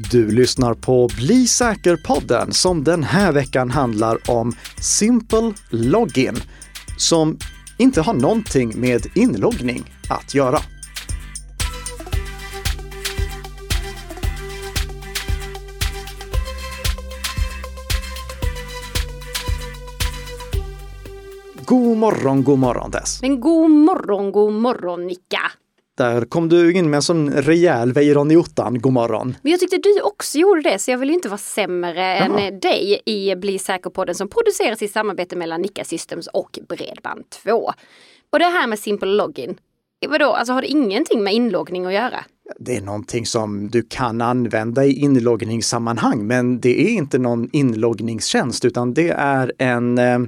Du lyssnar på Bli säker-podden som den här veckan handlar om Simple Login som inte har någonting med inloggning att göra. God morgon, god morgon Tess. Men god morgon, god morgon Nicka! Där kom du in med en sån rejäl Weiron i ottan, god morgon. Men jag tyckte du också gjorde det, så jag vill inte vara sämre Jaha. än dig i Bli säker-podden som produceras i samarbete mellan Nicka Systems och Bredband2. Och det här med Simple Login, vadå, alltså har det ingenting med inloggning att göra? Det är någonting som du kan använda i inloggningssammanhang, men det är inte någon inloggningstjänst, utan det är en, eh,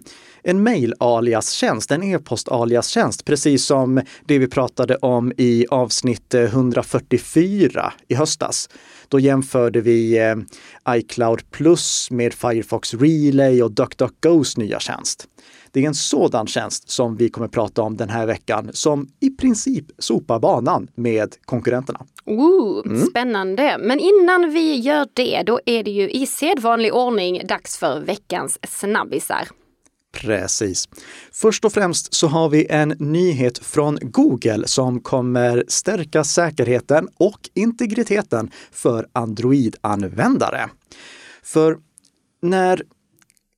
en mail-alias-tjänst, en e-post-alias-tjänst, precis som det vi pratade om i avsnitt eh, 144 i höstas. Då jämförde vi eh, iCloud Plus med Firefox Relay och DuckDuckGos nya tjänst. Det är en sådan tjänst som vi kommer prata om den här veckan som i princip sopar banan med konkurrenterna. Ooh, Mm. Spännande! Men innan vi gör det, då är det ju i sedvanlig ordning dags för veckans snabbisar. Precis. Först och främst så har vi en nyhet från Google som kommer stärka säkerheten och integriteten för Android-användare. För när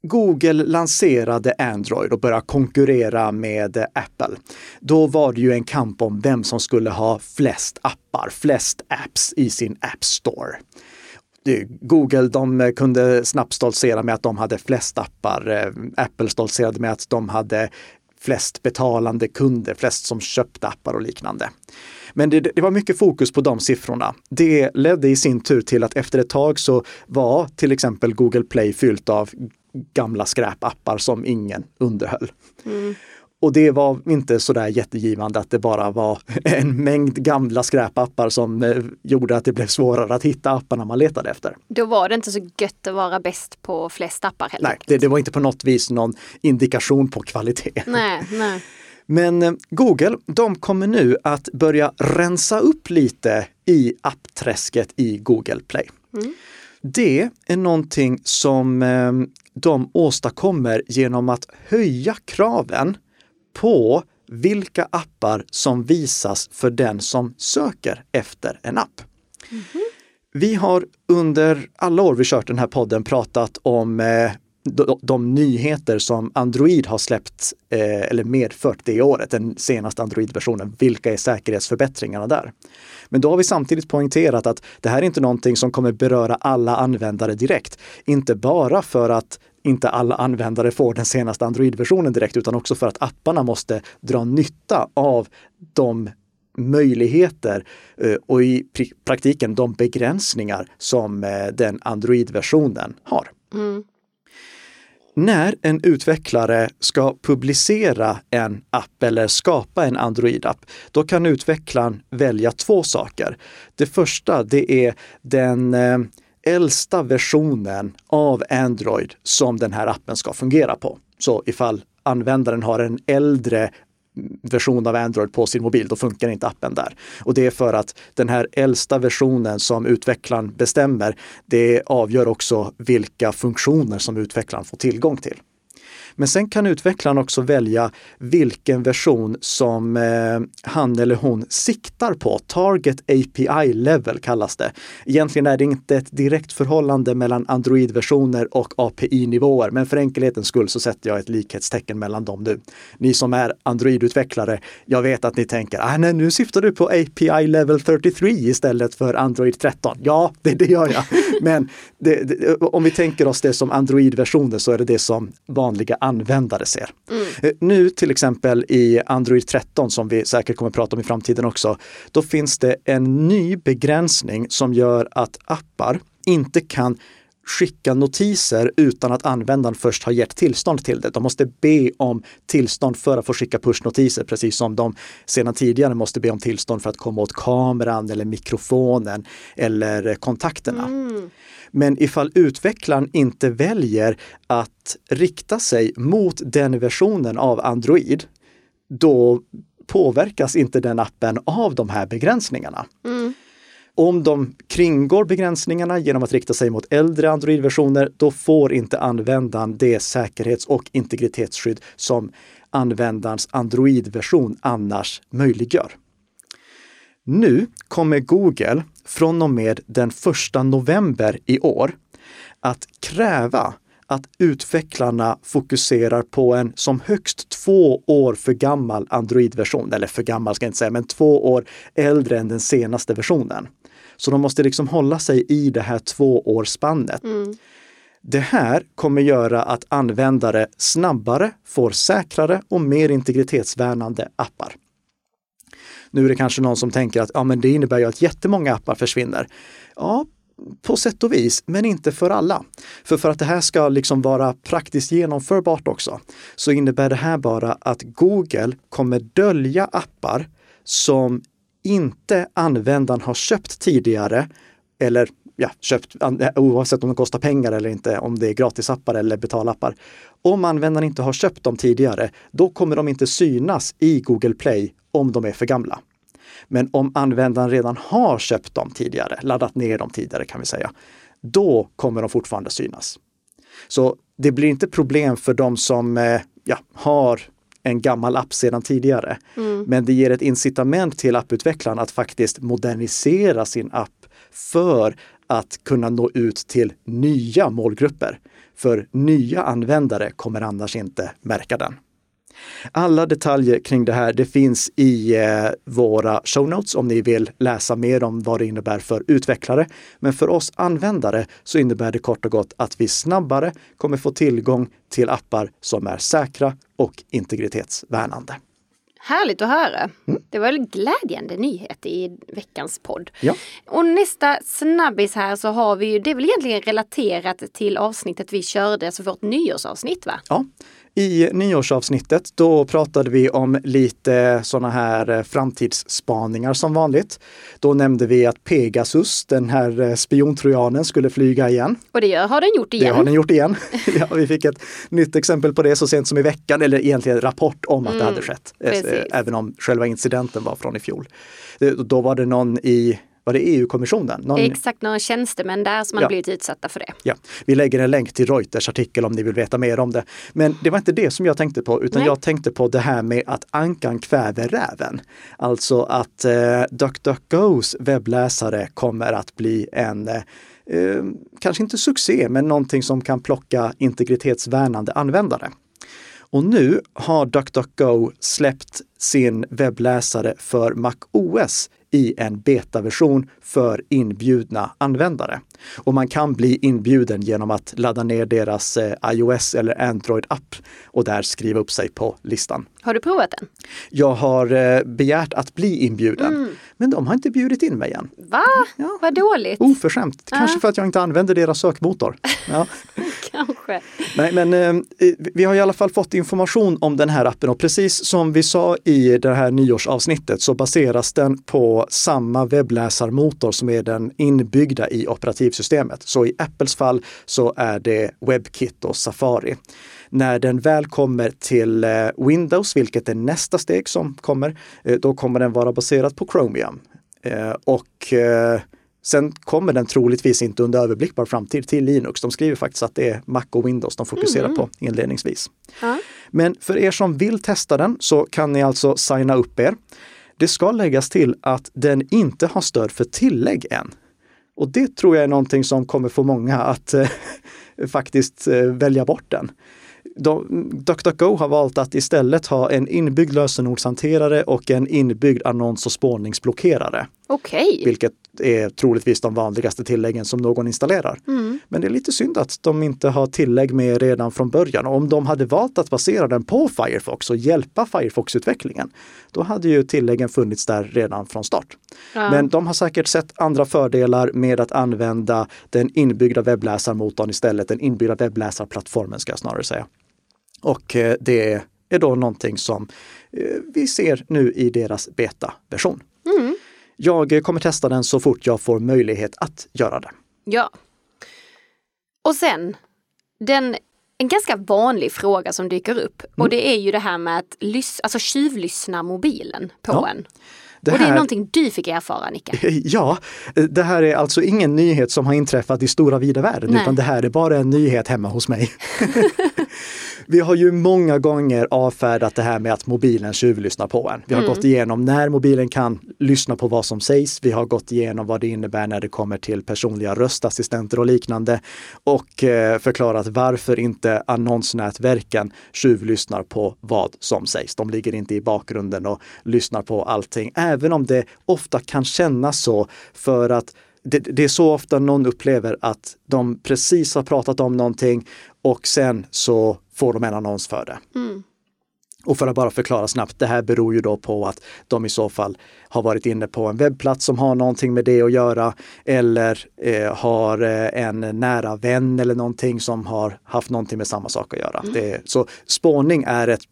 Google lanserade Android och började konkurrera med Apple, då var det ju en kamp om vem som skulle ha flest appar, flest apps i sin App Store. Google de kunde snabbt stoltsera med att de hade flest appar. Eh, Apple stoltserade med att de hade flest betalande kunder, flest som köpte appar och liknande. Men det, det var mycket fokus på de siffrorna. Det ledde i sin tur till att efter ett tag så var till exempel Google Play fyllt av gamla skräpappar som ingen underhöll. Mm. Och det var inte sådär jättegivande att det bara var en mängd gamla skräpappar som eh, gjorde att det blev svårare att hitta apparna man letade efter. Då var det inte så gött att vara bäst på flest appar helt Nej, det, det var inte på något vis någon indikation på kvalitet. Nej, nej. Men eh, Google, de kommer nu att börja rensa upp lite i appträsket i Google Play. Det är någonting som eh, de åstadkommer genom att höja kraven på vilka appar som visas för den som söker efter en app. Vi har under alla år vi kört den här podden pratat om eh, de, de nyheter som Android har släppt eh, eller medfört det året, den senaste Android-versionen. Vilka är säkerhetsförbättringarna där? Men då har vi samtidigt poängterat att det här är inte någonting som kommer beröra alla användare direkt. Inte bara för att inte alla användare får den senaste Android-versionen direkt, utan också för att apparna måste dra nytta av de möjligheter eh, och i praktiken de begränsningar som eh, den Android-versionen har. Mm. När en utvecklare ska publicera en app eller skapa en Android-app, då kan utvecklaren välja två saker. Det första, det är den eh, äldsta versionen av Android som den här appen ska fungera på. Så ifall användaren har en äldre version av Android på sin mobil, då funkar inte appen där. Och det är för att den här äldsta versionen som utvecklaren bestämmer, det avgör också vilka funktioner som utvecklaren får tillgång till. Men sen kan utvecklaren också välja vilken version som eh, han eller hon siktar på. Target API level kallas det. Egentligen är det inte ett direkt förhållande mellan Android-versioner och API-nivåer, men för enkelhetens skull så sätter jag ett likhetstecken mellan dem nu. Ni som är Android-utvecklare, jag vet att ni tänker, ah, nej, nu syftar du på API level 33 istället för Android 13. Ja, det, det gör jag. Men det, det, om vi tänker oss det som Android-versioner så är det det som vanliga användare ser. Eh, Nu till exempel i Android 13 som vi säkert kommer att prata om i framtiden också, då finns det en ny begränsning som gör att appar inte kan skicka notiser utan att användaren först har gett tillstånd till det. De måste be om tillstånd för att få skicka pushnotiser, precis som de sedan tidigare måste be om tillstånd för att komma åt kameran eller mikrofonen eller kontakterna. Men ifall utvecklaren inte väljer att rikta sig mot den versionen av Android, då påverkas inte den appen av de här begränsningarna. Om de kringgår begränsningarna genom att rikta sig mot äldre Android-versioner, då får inte användaren det säkerhets och integritetsskydd som användarens Android-version annars möjliggör. Nu kommer Google från och med den 1 november i år att kräva att utvecklarna fokuserar på en som högst två år för gammal Android-version, eller för gammal ska jag inte säga, men två år äldre än den senaste versionen. Så de måste liksom hålla sig i det här tvåårsspannet. Mm. Det här kommer göra att användare snabbare får säkrare och mer integritetsvärnande appar. Nu är det kanske någon som tänker att ja, men det innebär ju att jättemånga appar försvinner. Ja, på sätt och vis, men inte för alla. För för att det här ska liksom vara praktiskt genomförbart också, så innebär det här bara att Google kommer dölja appar som inte användaren har köpt tidigare eller ja, köpt eh, oavsett om de kostar pengar eller inte, om det är gratisappar eller betalappar. Om användaren inte har köpt dem tidigare, då kommer de inte synas i Google Play om de är för gamla. Men om användaren redan har köpt dem tidigare, laddat ner dem tidigare kan vi säga, då kommer de fortfarande synas. Så det blir inte problem för de som eh, ja, har en gammal app sedan tidigare. Mm. Men det ger ett incitament till apputvecklaren att faktiskt modernisera sin app för att kunna nå ut till nya målgrupper. För nya användare kommer annars inte märka den. Alla detaljer kring det här, det finns i eh, våra show notes om ni vill läsa mer om vad det innebär för utvecklare. Men för oss användare så innebär det kort och gott att vi snabbare kommer få tillgång till appar som är säkra och integritetsvärnande. Härligt att höra. Mm. Det var en glädjande nyhet i veckans podd. Ja. Och nästa snabbis här så har vi ju, det är väl egentligen relaterat till avsnittet vi körde, alltså vårt nyårsavsnitt va? Ja, i nyårsavsnittet, då pratade vi om lite sådana här eh, framtidsspaningar som vanligt. Då nämnde vi att Pegasus, den här eh, spiontrojanen, skulle flyga igen. Och det har den gjort igen. Det har den gjort igen. ja, vi fick ett nytt exempel på det så sent som i veckan, eller egentligen rapport om att mm, det hade skett. Eh, precis. Även om själva incidenten var från i fjol. Då var det någon i var det EU-kommissionen? Någon... Exakt, några tjänstemän där som ja. har blivit utsatta för det. Ja, vi lägger en länk till Reuters artikel om ni vill veta mer om det. Men det var inte det som jag tänkte på, utan Nej. jag tänkte på det här med att ankan kväver räven. Alltså att eh, DuckDuckGos webbläsare kommer att bli en eh, eh, kanske inte succé, men någonting som kan plocka integritetsvärnande användare. Och nu har DuckDuckGo släppt sin webbläsare för Mac OS i en betaversion för inbjudna användare. Och man kan bli inbjuden genom att ladda ner deras eh, iOS eller Android-app och där skriva upp sig på listan. Har du provat den? Jag har eh, begärt att bli inbjuden, mm. men de har inte bjudit in mig än. Va? Ja. Vad dåligt! Oförskämt! Kanske för att jag inte använder deras sökmotor. Ja. Kanske. Nej, men eh, vi har i alla fall fått information om den här appen och precis som vi sa i det här nyårsavsnittet så baseras den på samma webbläsarmotor som är den inbyggda i operativsystemet. Så i Apples fall så är det WebKit och Safari. När den väl kommer till eh, Windows, vilket är nästa steg som kommer, eh, då kommer den vara baserad på Chromium. Eh, och Sen kommer den troligtvis inte under överblickbar framtid till Linux. De skriver faktiskt att det är Mac och Windows de fokuserar mm. på inledningsvis. Ja. Men för er som vill testa den så kan ni alltså signa upp er. Det ska läggas till att den inte har stöd för tillägg än. Och det tror jag är någonting som kommer få många att eh, faktiskt eh, välja bort den de, DuckDuckGo har valt att istället ha en inbyggd lösenordshanterare och en inbyggd annons och spårningsblockerare. Okej. Okay. Vilket är troligtvis de vanligaste tilläggen som någon installerar. Mm. Men det är lite synd att de inte har tillägg med redan från början. Och om de hade valt att basera den på Firefox och hjälpa Firefox-utvecklingen, då hade ju tilläggen funnits där redan från start. Ja. Men de har säkert sett andra fördelar med att använda den inbyggda webbläsarmotorn istället, den inbyggda webbläsarplattformen ska jag snarare säga. Och eh, det är då någonting som eh, vi ser nu i deras beta-version. Mm. Jag kommer testa den så fort jag får möjlighet att göra det. Ja. Och sen, den, en ganska vanlig fråga som dyker upp mm. och det är ju det här med att lys, alltså tjuvlyssna mobilen på ja. en. Det och det är någonting du fick erfara, Nicka? Ja, det här är alltså ingen nyhet som har inträffat i stora vida världen, Nej. utan det här är bara en nyhet hemma hos mig. Vi har ju många gånger avfärdat det här med att mobilen tjuvlyssnar på en. Vi har mm. gått igenom när mobilen kan lyssna på vad som sägs. Vi har gått igenom vad det innebär när det kommer till personliga röstassistenter och liknande och eh, förklarat varför inte annonsnätverken tjuvlyssnar på vad som sägs. De ligger inte i bakgrunden och lyssnar på allting, även om det ofta kan kännas så för att det, det, är så ofta någon upplever att de precis har pratat om någonting och sen så får de en annons för det. Mm. Och för att bara förklara snabbt, det här beror ju då på att de i så fall har varit inne på en webbplats som har någonting med det att göra eller eh, har eh, en nära vän eller någonting som har haft någonting med samma sak att göra. Mm. Det, så spårning är ett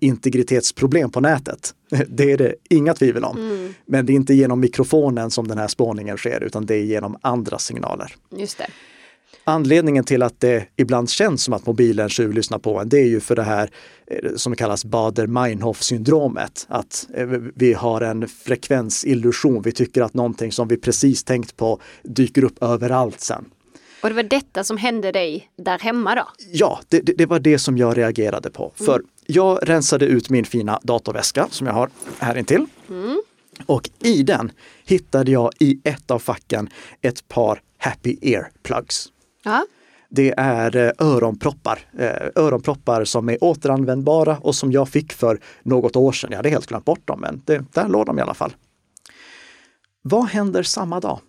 integritetsproblem på nätet. Det är det inga tvivel om. Mm. Men det är inte genom mikrofonen som den här spårningen sker utan det är genom andra signaler. Just det. Anledningen till att det ibland känns som att mobilen tjuvlyssnar på en, det är ju för det här eh, som kallas Bader-Meinhof syndromet. Att eh, vi har en frekvensillusion. Vi tycker att någonting som vi precis tänkt på dyker upp överallt sen. Och det var detta som hände dig där hemma då? Ja, det, det, det var det som jag reagerade på. Mm. För jag rensade ut min fina datorväska som jag har här intill. Mm. Och i den hittade jag i ett av facken ett par Happy Ear Plugs. Ja. Det är eh, öronproppar. Eh, öronproppar som är återanvändbara och som jag fick för något år sedan. Jag hade helt glömt bort dem, men det, där låg de i alla fall. Vad händer samma dag?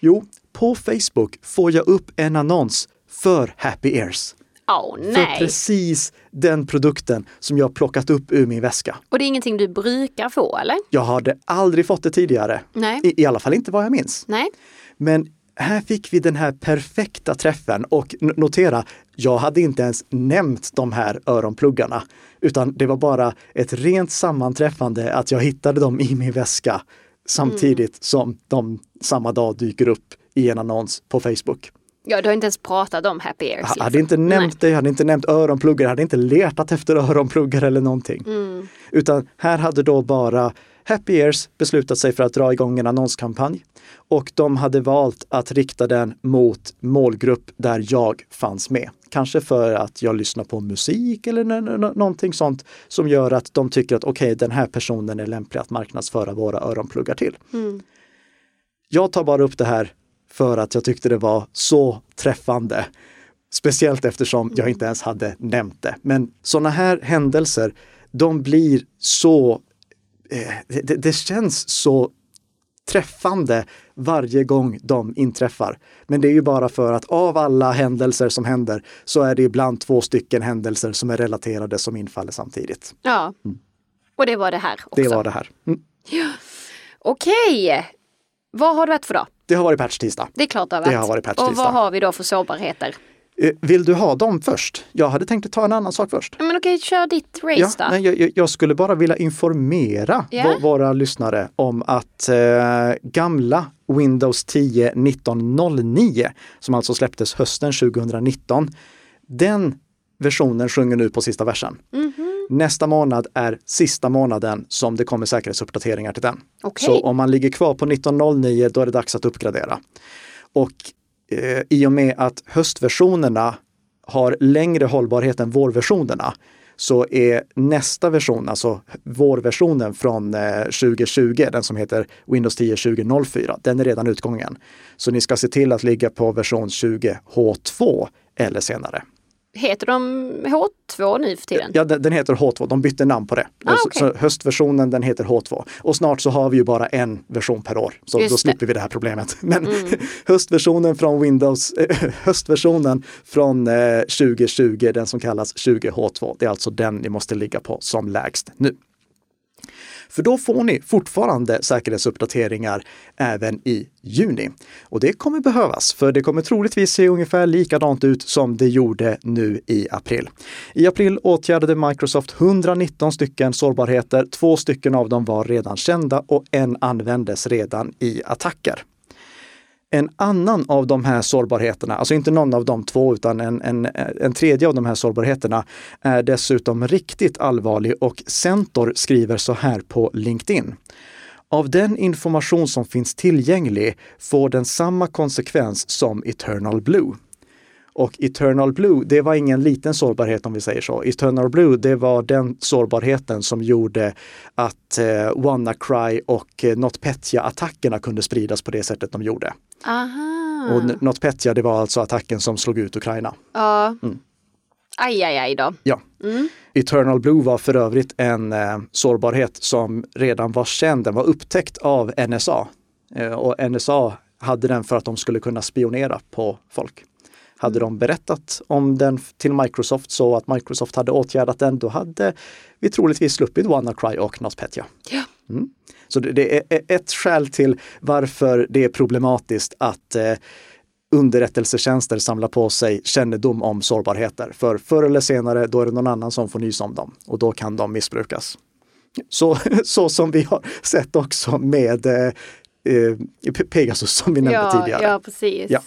Jo, på Facebook får jag upp en annons för Happy Ears. Oh. För precis den produkten som jag plockat upp ur min väska. Och det är ingenting du brukar få eller? Jag hade aldrig fått det tidigare. Nej. I, I alla fall inte vad jag minns. Nej. Men här fick vi den här perfekta träffen och notera, jag hade inte ens nämnt de här öronpluggarna, utan det var bara ett rent sammanträffande att jag hittade dem i min väska samtidigt mm. som de samma dag dyker upp i en annons på Facebook. Ja, du har inte ens pratat om Happy Ears. Jag hade inte nämnt Nej. det, jag hade inte nämnt öronpluggar, jag hade inte letat efter öronpluggar eller någonting. Mm. Utan här hade då bara Happy Ears beslutat sig för att dra igång en annonskampanj och de hade valt att rikta den mot målgrupp där jag fanns med. Kanske för att jag lyssnar på musik eller någonting sånt som gör att de tycker att okej, okay, den här personen är lämplig att marknadsföra våra öronpluggar till. Mm. Jag tar bara upp det här för att jag tyckte det var så träffande. Speciellt eftersom jag inte ens hade nämnt det. Men sådana här händelser, de blir så eh, det, det, känns så träffande varje gång de inträffar. Men det är ju bara för att av alla händelser som händer så är det ibland två stycken händelser som är relaterade som infaller samtidigt. Ja, mm. och det var det här också. Det var det här. Mm. Ja. Okej, vad har du varit för dag? Det har varit patch-tisdag. Det är klart det har varit. Det har varit patch-tisdag. Och vad har vi då för sårbarheter? Eh, vill du ha dem först? Jag hade tänkt ta en annan sak först. Men okej, kör ditt race ja, då. Nej, jag, jag, skulle bara vilja informera yeah. våra lyssnare om att eh, gamla Windows 10 1909, som alltså släpptes hösten 2019, den versionen sjunger nu på sista versen. Mm -hmm. Nästa månad är sista månaden som det kommer säkerhetsuppdateringar till den. Okay. Så om man ligger kvar på 1909, då är det dags att uppgradera. Och eh, i och med att höstversionerna har längre hållbarhet än vårversionerna så är nästa version, alltså vårversionen från eh, 2020, den som heter Windows 10 2004, den är redan utgången. Så ni ska se till att ligga på version 20H2 eller senare. Heter de H2 nu för tiden? Ja, den heter H2. De bytte namn på det. Ah, okay. så, höstversionen den heter H2. Och snart så har vi ju bara en version per år. Så Just då slipper det. vi det här problemet. Men mm. höstversionen från Windows, äh, höstversionen från äh, 2020, den som kallas 20H2, det är alltså den ni måste ligga på som lägst nu. För då får ni fortfarande säkerhetsuppdateringar även i juni. Och det kommer behövas, för det kommer troligtvis se ungefär likadant ut som det gjorde nu i april. I april åtgärdade Microsoft 119 stycken sårbarheter. Två stycken av dem var redan kända och en användes redan i attacker. En annan av de här sårbarheterna, alltså inte någon av de två utan en, en, en tredje av de här sårbarheterna är dessutom riktigt allvarlig och Centor skriver så här på LinkedIn. Av den information som finns tillgänglig får den samma konsekvens som Eternal Blue. Och Eternal Blue, det var ingen liten sårbarhet om vi säger så. Eternal Blue, det var den sårbarheten som gjorde att eh, WannaCry och eh, NotPetya-attackerna kunde spridas på det sättet de gjorde. Aha. Och NotPetya, det var alltså attacken som slog ut Ukraina. Ja. Mm. Aj, aj, aj då. Ja. Mm. Eternal Blue var för övrigt en eh, sårbarhet som redan var känd. Den var upptäckt av NSA. Eh, och NSA hade den för att de skulle kunna spionera på folk. Hade de berättat om den till Microsoft så att Microsoft hade åtgärdat den, då hade vi troligtvis sluppit WannaCry och NotPetya. Ja. Mm. Så det, är ett skäl till varför det är problematiskt att eh, underrättelsetjänster samlar på sig kännedom om sårbarheter. För förr eller senare, då är det någon annan som får nys om dem och då kan de missbrukas. Så, så som vi har sett också med eh, Pegasus som vi nämnde Ja, tidigare. ja, precis. Ja.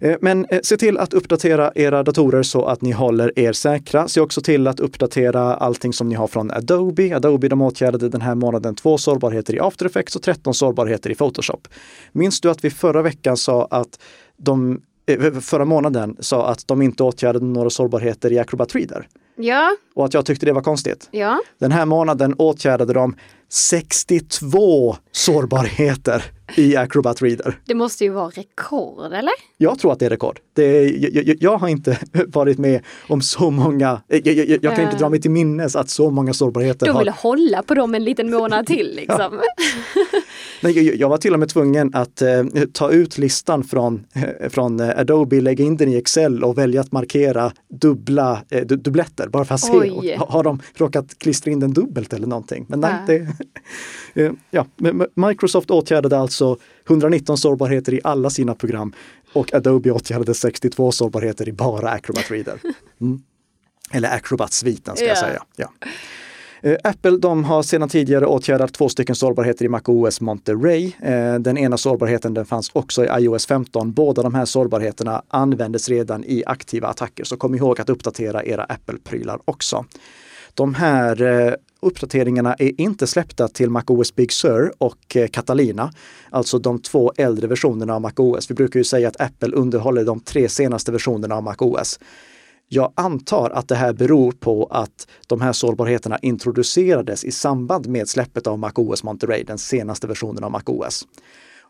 Eh, Men eh, se till att uppdatera era datorer så att ni håller er säkra. Se också till att uppdatera allting som ni har från Adobe. Adobe de åtgärdade den här månaden två sårbarheter i After Effects och 13 sårbarheter i Photoshop. Minns du att vi förra veckan sa att de eh, förra månaden sa att de inte åtgärdade några sårbarheter i Acrobat Reader Ja, och att jag tyckte det var konstigt. ja. Den här månaden åtgärdade de 62 sårbarheter i Acrobat Reader. Det måste ju vara rekord, eller? Jag tror att det är rekord. Det är, jag, jag, jag har inte varit med om så många, jag, jag, kan inte Äh. dra mig till minnes att så många sårbarheter De har... ville hålla på dem en liten månad till liksom. Nej, jag, var till och med tvungen att eh, ta ut listan från, eh, från eh, Adobe, lägga in den i Excel och välja att markera dubbla eh, du, dubbletter bara för att se. Och, har de råkat klistra in den dubbelt eller någonting? Men nej, Nej. det, eh, ja, Microsoft åtgärdade alltså 119 sårbarheter i alla sina program och Adobe åtgärdade 62 sårbarheter i bara Acrobat Reader. Mm. Eller Acrobat-sviten ska jag Ja. säga. Ja. Eh, Apple de har sedan tidigare åtgärdat två stycken sårbarheter i MacOS Monterey. Eh, Den ena sårbarheten den fanns också i iOS 15. Båda de här sårbarheterna användes redan i aktiva attacker, så kom ihåg att uppdatera era Apple-prylar också. De här eh, uppdateringarna är inte släppta till MacOS Big Sur och eh, Catalina, alltså de två äldre versionerna av MacOS. Vi brukar ju säga att Apple underhåller de tre senaste versionerna av MacOS. Jag antar att det här beror på att de här sårbarheterna introducerades i samband med släppet av MacOS Monterey, den senaste versionen av MacOS.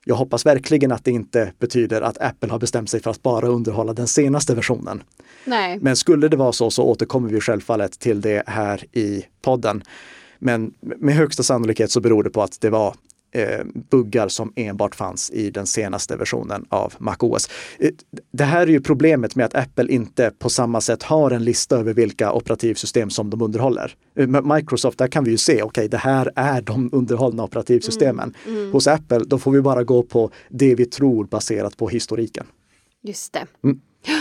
Jag hoppas verkligen att det inte betyder att Apple har bestämt sig för att bara underhålla den senaste versionen. Nej. Men skulle det vara så så återkommer vi självfallet till det här i podden. Men med högsta sannolikhet så beror det på att det var eh, buggar som enbart fanns i den senaste versionen av MacOS. Eh, Det här är ju problemet med att Apple inte på samma sätt har en lista över vilka operativsystem som de underhåller. Eh, med Microsoft, där kan vi ju se, okej, det här är de underhållna operativsystemen. Hos Apple, då får vi bara gå på det vi tror baserat på historiken. Just det. Mm.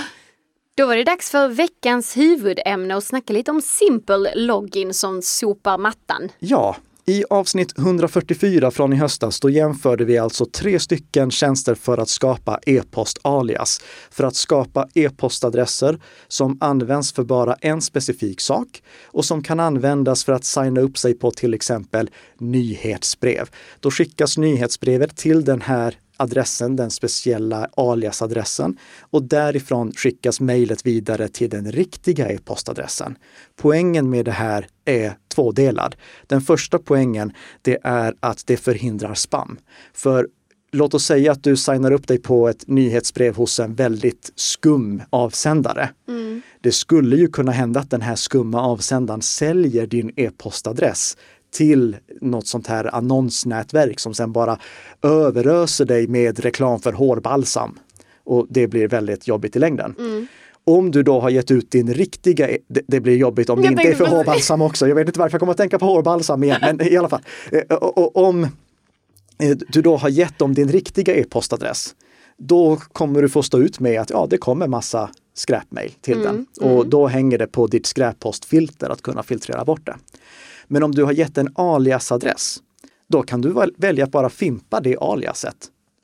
Då var det dags för veckans huvudämne och snacka lite om Simple Login som sopar mattan. Ja, i avsnitt 144 från i höstas då jämförde vi alltså tre stycken tjänster för att skapa e-post-alias. För att skapa e-postadresser som används för bara en specifik sak och som kan användas för att signa upp sig på till exempel nyhetsbrev. Då skickas nyhetsbrevet till den här adressen, den speciella aliasadressen och därifrån skickas mejlet vidare till den riktiga e-postadressen. Poängen med det här är tvådelad. Den första poängen det är att det förhindrar spam. För låt oss säga att du signar upp dig på ett nyhetsbrev hos en väldigt skum avsändare. Det skulle ju kunna hända att den här skumma avsändaren säljer din e-postadress till något sånt här annonsnätverk som sen bara överöser dig med reklam för hårbalsam. Och det blir väldigt jobbigt i längden. Om du då har gett ut din riktiga, e- det, det blir jobbigt om det inte är för hårbalsam också. Jag vet inte varför jag kommer att tänka på hårbalsam igen, men i alla fall. Eh, och- och Om eh, du då har gett dem din riktiga e-postadress, då kommer du få stå ut med att ja, det kommer massa skräpmail till den. Och då hänger det på ditt skräppostfilter att kunna filtrera bort det. Men om du har gett en aliasadress, då kan du väl- välja att bara fimpa det aliaset.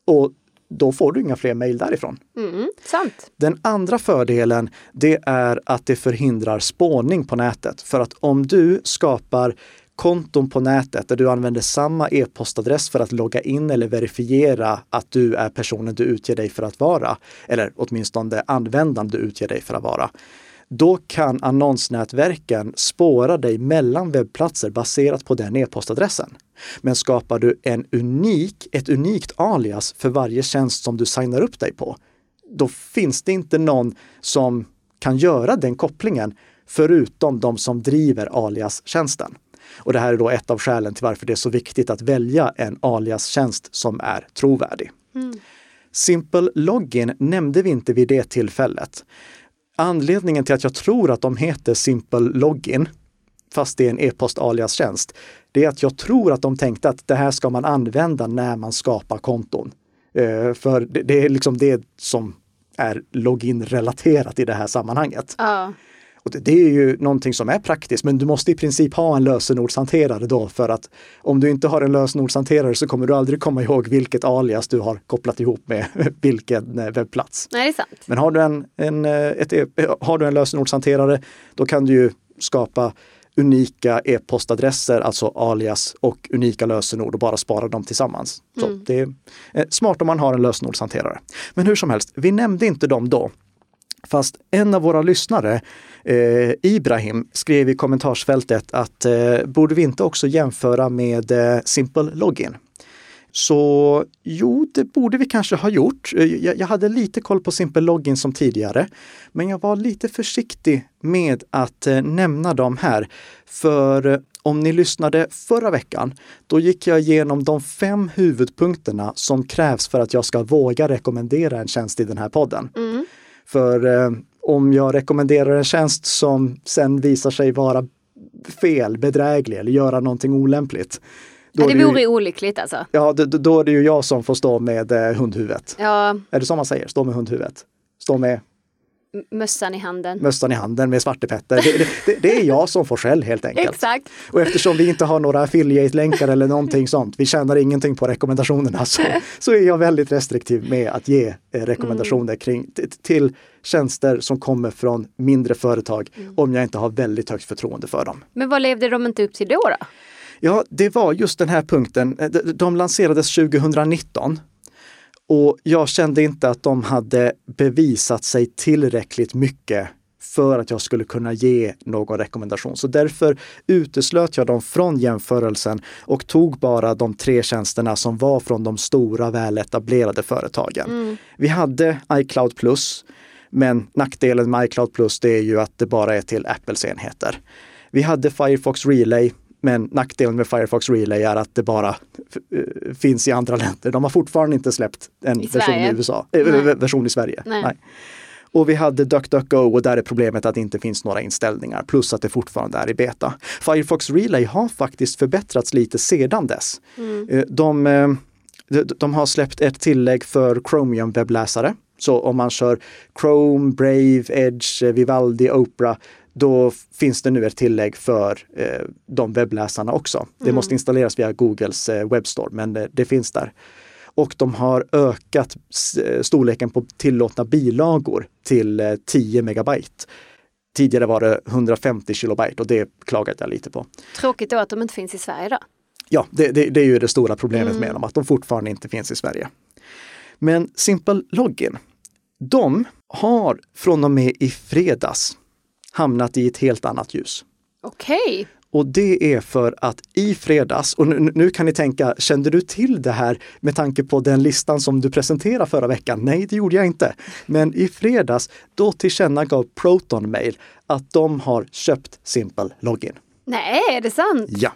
Och då får du inga fler mejl därifrån. Mm, sant. Den andra fördelen, det är att det förhindrar spårning på nätet. För att om du skapar konton på nätet där du använder samma e-postadress för att logga in eller verifiera att du är personen du utger dig för att vara, eller åtminstone användaren du utger dig för att vara. Då kan annonsnätverken spåra dig mellan webbplatser baserat på den e-postadressen. Men skapar du en unik, ett unikt alias för varje tjänst som du signar upp dig på, då finns det inte någon som kan göra den kopplingen förutom de som driver alias-tjänsten. Och det här är då ett av skälen till varför det är så viktigt att välja en alias-tjänst som är trovärdig. Mm. Simple Login nämnde vi inte vid det tillfället. Anledningen till att jag tror att de heter Simple Login, fast det är en e-post alias-tjänst, det är att jag tror att de tänkte att det här ska man använda när man skapar konton. Eh, för det, det, är liksom det som är login-relaterat i det här sammanhanget. Uh. Och det, är ju någonting som är praktiskt, men du måste i princip ha en lösenordshanterare då för att om du inte har en lösenordshanterare så kommer du aldrig komma ihåg vilket alias du har kopplat ihop med vilken eh, webbplats. Nej, det är sant. Men har du en, en, eh, ett, e, har du en lösenordshanterare, då kan du ju skapa unika e-postadresser, alltså alias och unika lösenord och bara spara dem tillsammans. Så mm. Det är eh, smart om man har en lösenordshanterare. Men hur som helst, vi nämnde inte dem då. Fast en av våra lyssnare, eh, Ibrahim, skrev i kommentarsfältet att eh, borde vi inte också jämföra med eh, Simple Login? Så jo, det borde vi kanske ha gjort. Eh, jag, jag, hade lite koll på Simple Login som tidigare, men jag var lite försiktig med att eh, nämna dem här. För eh, om ni lyssnade förra veckan, då gick jag igenom de fem huvudpunkterna som krävs för att jag ska våga rekommendera en tjänst i den här podden. Mm. För eh, om jag rekommenderar en tjänst som sen visar sig vara fel, bedräglig eller göra någonting olämpligt. Då ja, det vore ju, olyckligt alltså. Ja, då, då, är det ju jag som får stå med eh, hundhuvudet. Ja. Är det så man säger? Stå med hundhuvudet? Stå med Mössan i handen. Mössan i handen med Svarte Petter. Det, det, det, är jag som får skäll helt enkelt. Exakt. Och eftersom vi inte har några affiliate-länkar eller någonting sånt, vi tjänar ingenting på rekommendationerna, så, så är jag väldigt restriktiv med att ge eh, rekommendationer mm. kring till tjänster som kommer från mindre företag mm. om jag inte har väldigt högt förtroende för dem. Men vad levde de inte upp till då? då? Ja, det var just den här punkten. Eh, de lanserades 2019 och jag kände inte att de hade bevisat sig tillräckligt mycket för att jag skulle kunna ge någon rekommendation. Så därför uteslöt jag dem från jämförelsen och tog bara de tre tjänsterna som var från de stora väletablerade företagen. Mm. Vi hade iCloud Plus, men nackdelen med iCloud Plus det är ju att det bara är till Apples enheter. Vi hade Firefox Relay, men nackdelen med Firefox Relay är att det bara eh, finns i andra länder. De har fortfarande inte släppt en I version i USA, äh, version i Sverige. Nej. Nej. Och vi hade DuckDuckGo och där är problemet att det inte finns några inställningar, plus att det fortfarande är i beta. Firefox Relay har faktiskt förbättrrat lite sedan dess. Mm. De, de, har släppt ett tillägg för Chromium webbläsare. Så om man kör Chrome, Brave, Edge, Vivaldi, Opera, då finns det nu ett tillägg för eh, de webbläsarna också. Det mm. måste installeras via Googles eh, webbstore, men det, det, finns där. Och de har ökat eh, storleken på tillåtna bilagor till eh, 10 megabyte. Tidigare var det 150 kilobyte och det klagade jag lite på. Tråkigt då att de inte finns i Sverige då? Ja, det, det, det är ju det stora problemet mm. med dem, att de fortfarande inte finns i Sverige. Men Simple Login, de har från och med i fredags hamnat i ett helt annat ljus. Okej. Okay. Och det är för att i fredags, och nu, nu, kan ni tänka, kände du till det här med tanke på den listan som du presenterade förra veckan? Nej, det gjorde jag inte. Men i fredags, då tillkännagav Proton Mail att de har köpt Simple Login. Nej, är det sant? Ja.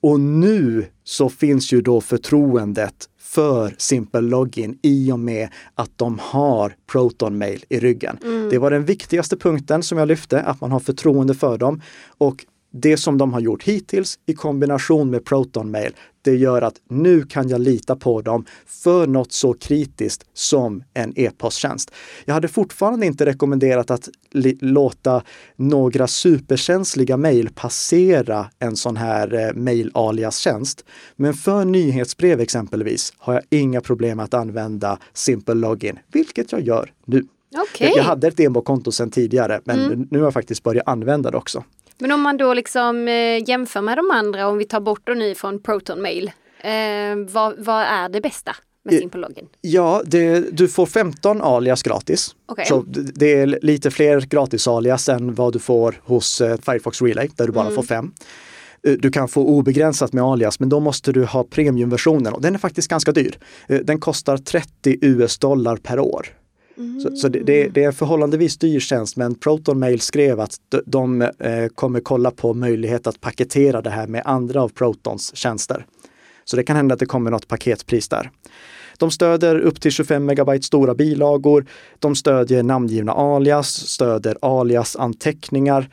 Och nu så finns ju då förtroendet för Simple Login i och med att de har Proton Mail i ryggen. Mm. Det var den viktigaste punkten som jag lyfte, att man har förtroende för dem. Och det som de har gjort hittills i kombination med Proton Mail, det gör att nu kan jag lita på dem för något så kritiskt som en e-posttjänst. Jag hade fortfarande inte rekommenderat att låta några superkänsliga mejl passera en sån här eh, mail-alias-tjänst. Men för nyhetsbrev exempelvis har jag inga problem att använda Simple Login, vilket jag gör nu. Okay. Jag hade ett demokonto sedan tidigare, men mm. nu har jag faktiskt börjat använda det också. Men om man då liksom eh, jämför med de andra, om vi tar bort då nu från Proton Mail, eh, vad, vad är det bästa med Eh, Simple Login? Ja, det, du får 15 alias gratis. Okej. Så det är lite fler gratis alias än vad du får hos eh, Firefox Relay där du bara får fem. Du kan få obegränsat med alias, men då måste du ha premiumversionen och den är faktiskt ganska dyr. Den kostar 30 US dollar per år. Så, så det, det, det är en förhållandevis dyr tjänst, men Proton Mail skrev att de, de eh, kommer kolla på möjlighet att paketera det här med andra av Protons tjänster. Så det kan hända att det kommer något paketpris där. De stöder upp till 25 megabyte stora bilagor. De stödjer namngivna alias, stöder alias-anteckningar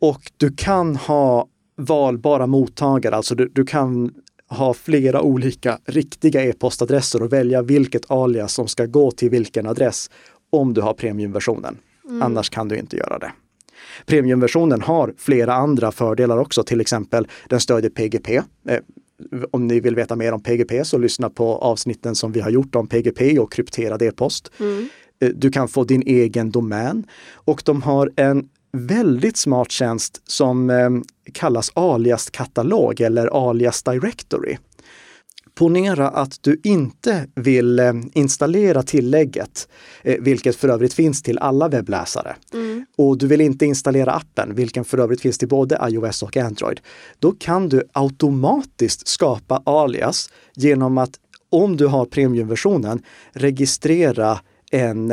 och du kan ha valbara mottagare, alltså du, du kan ha flera olika riktiga e-postadresser och välja vilket alias som ska gå till vilken adress om du har premiumversionen. Annars kan du inte göra det. Premiumversionen har flera andra fördelar också, till exempel den stödjer PGP. Eh, om ni vill veta mer om PGP så lyssna på avsnitten som vi har gjort om PGP och krypterad e-post. Eh, Du kan få din egen domän och de har en väldigt smart tjänst som eh, kallas alias-katalog eller alias directory. Ponera att du inte vill eh, installera tillägget, eh, vilket för övrigt finns till alla webbläsare. Och du vill inte installera appen, vilken för övrigt finns till både iOS och Android. Då kan du automatiskt skapa alias genom att om du har premiumversionen registrera en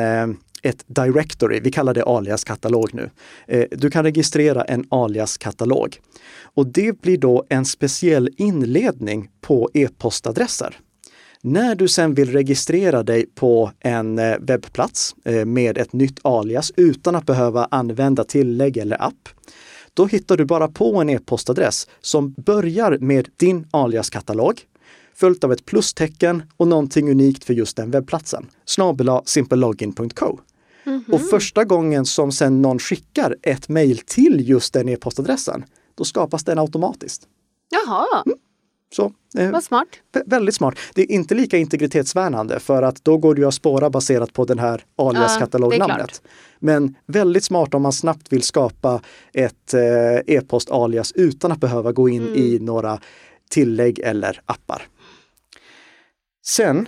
ett directory, vi kallar det alias-katalog nu. Eh, du kan registrera en alias-katalog. Och det blir då en speciell inledning på e-postadresser. När du sen vill registrera dig på en eh, webbplats eh, med ett nytt alias utan att behöva använda tillägg eller app, då hittar du bara på en e-postadress som börjar med din alias-katalog följt av ett plustecken och någonting unikt för just den webbplatsen. Snabela simplelogin.co. Och första gången som sen någon skickar ett mejl till just den e-postadressen, då skapas den automatiskt. Jaha, Så eh, vad smart. vä- väldigt smart. Det är inte lika integritetsvärnande för att då går det ju att spåra baserat på den här Ja, alias-katalognamnet. klart. Men väldigt smart om man snabbt vill skapa ett eh, e-post-alias utan att behöva gå in i några tillägg eller appar. Sen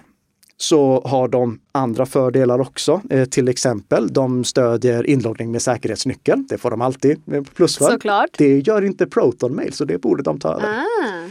så har de andra fördelar också. Eh, till exempel, de stödjer inloggning med säkerhetsnyckel. Det får de alltid eh, plus för. Såklart. Det gör inte Proton Mail, så det borde de ta över. Ah.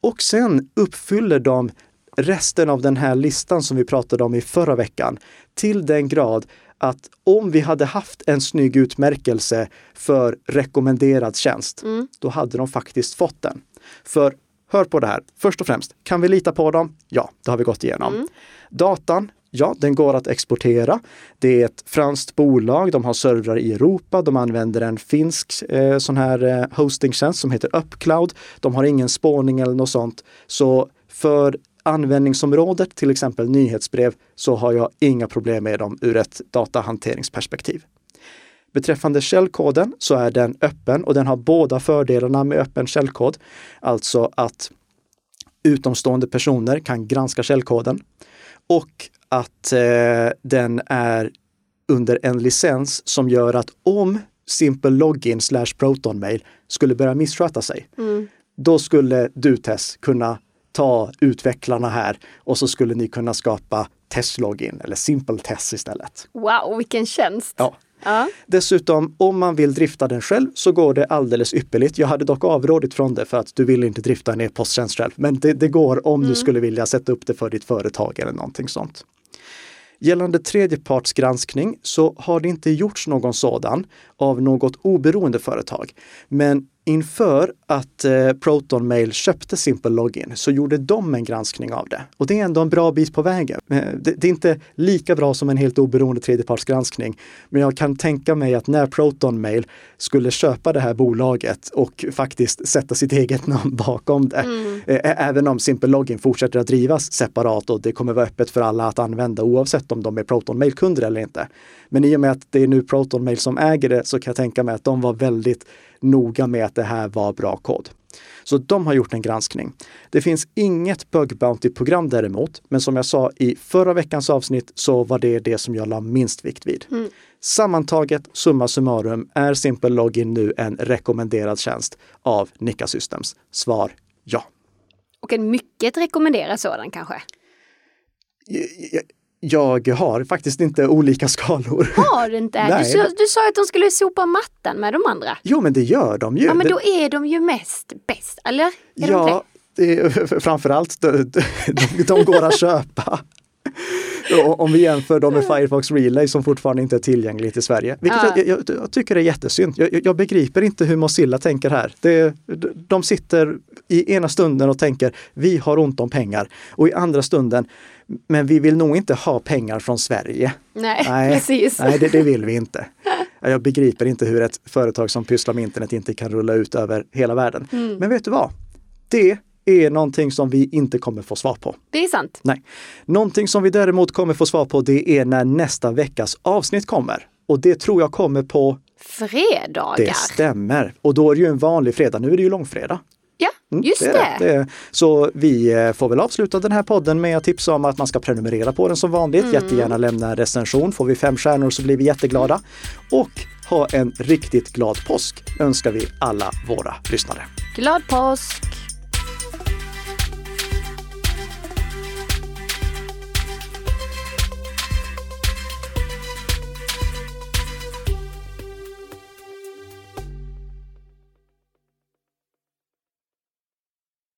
Och sen uppfyller de resten av den här listan som vi pratade om i förra veckan till den grad att om vi hade haft en snygg utmärkelse för rekommenderad tjänst, då hade de faktiskt fått den. För hör på det här. Först och främst, kan vi lita på dem? Ja, det har vi gått igenom. Datan, ja, den går att exportera. Det är ett franskt bolag, de har servrar i Europa, de använder en finsk eh, sån här eh, hostingtjänst som heter Upcloud. De har ingen spårning eller något sånt. Så för användningsområdet, till exempel nyhetsbrev, så har jag inga problem med dem ur ett datahanteringsperspektiv. Beträffande källkoden så är den öppen och den har båda fördelarna med öppen källkod. Alltså att utomstående personer kan granska källkoden och att eh, den är under en licens som gör att om Simple Login slash Proton Mail skulle börja missköta sig, då skulle du Tess kunna ta utvecklarna här och så skulle ni kunna skapa Testlogin eller Simple Test istället. Wow, vilken tjänst! Ja. Ja. Dessutom, om man vill drifta den själv så går det alldeles ypperligt. Jag hade dock avrådit från det för att du vill inte drifta en e-posttjänst själv. Men det, det går om du skulle vilja sätta upp det för ditt företag eller någonting sånt. Gällande tredjepartsgranskning så har det inte gjorts någon sådan av något oberoende företag. Men inför att eh, Proton Mail köpte Simple Login så gjorde de en granskning av det. Och det är ändå en bra bit på vägen. Eh, det, det är inte lika bra som en helt oberoende tredjepartsgranskning. Men jag kan tänka mig att när Proton Mail skulle köpa det här bolaget och faktiskt sätta sitt eget namn bakom det. Eh, även om Simple Login fortsätter att drivas separat och det kommer vara öppet för alla att använda oavsett om de är Proton Mail-kunder eller inte. Men i och med att det är nu Proton Mail som äger det så kan jag tänka mig att de var väldigt noga med att det här var bra kod. Så de har gjort en granskning. Det finns inget bug bounty-program däremot, men som jag sa i förra veckans avsnitt så var det det som jag la minst vikt vid. Mm. Sammantaget, summa summarum, är Simple Login nu en rekommenderad tjänst av Nika Systems? Svar ja. Och en mycket rekommenderad sådan kanske? Jag har faktiskt inte olika skalor. Har du inte? Du, sa, du sa att de skulle sopa mattan med de andra. Jo, men det gör de ju. Ja, men då är de ju mest bäst, eller? Är ja, de är, framförallt de, de, de går att köpa. Om vi jämför dem med Firefox Relay som fortfarande inte är tillgängligt i Sverige. Vilket ja. jag, jag, jag, tycker är jättesynd. Jag, jag, begriper inte hur Mozilla tänker här. Det, de sitter i ena stunden och tänker vi har ont om pengar och i andra stunden men vi vill nog inte ha pengar från Sverige. Nej, nej precis. Nej, det, det, vill vi inte. Jag begriper inte hur ett företag som pysslar med internet inte kan rulla ut över hela världen. Mm. Men vet du vad? Det är någonting som vi inte kommer få svar på. Det är sant. Nej. Någonting som vi däremot kommer få svar på det är när nästa veckas avsnitt kommer. Och det tror jag kommer på fredagar. Det stämmer. Och då är det ju en vanlig fredag. Nu är det ju långfredag. Ja, mm, just det. det. det. Så vi eh, får väl avsluta den här podden med att tipsa om att man ska prenumerera på den som vanligt. Mm. Jättegärna lämna en recension. Får vi fem stjärnor så blir vi jätteglada. Och ha en riktigt glad påsk önskar vi alla våra lyssnare. Glad påsk!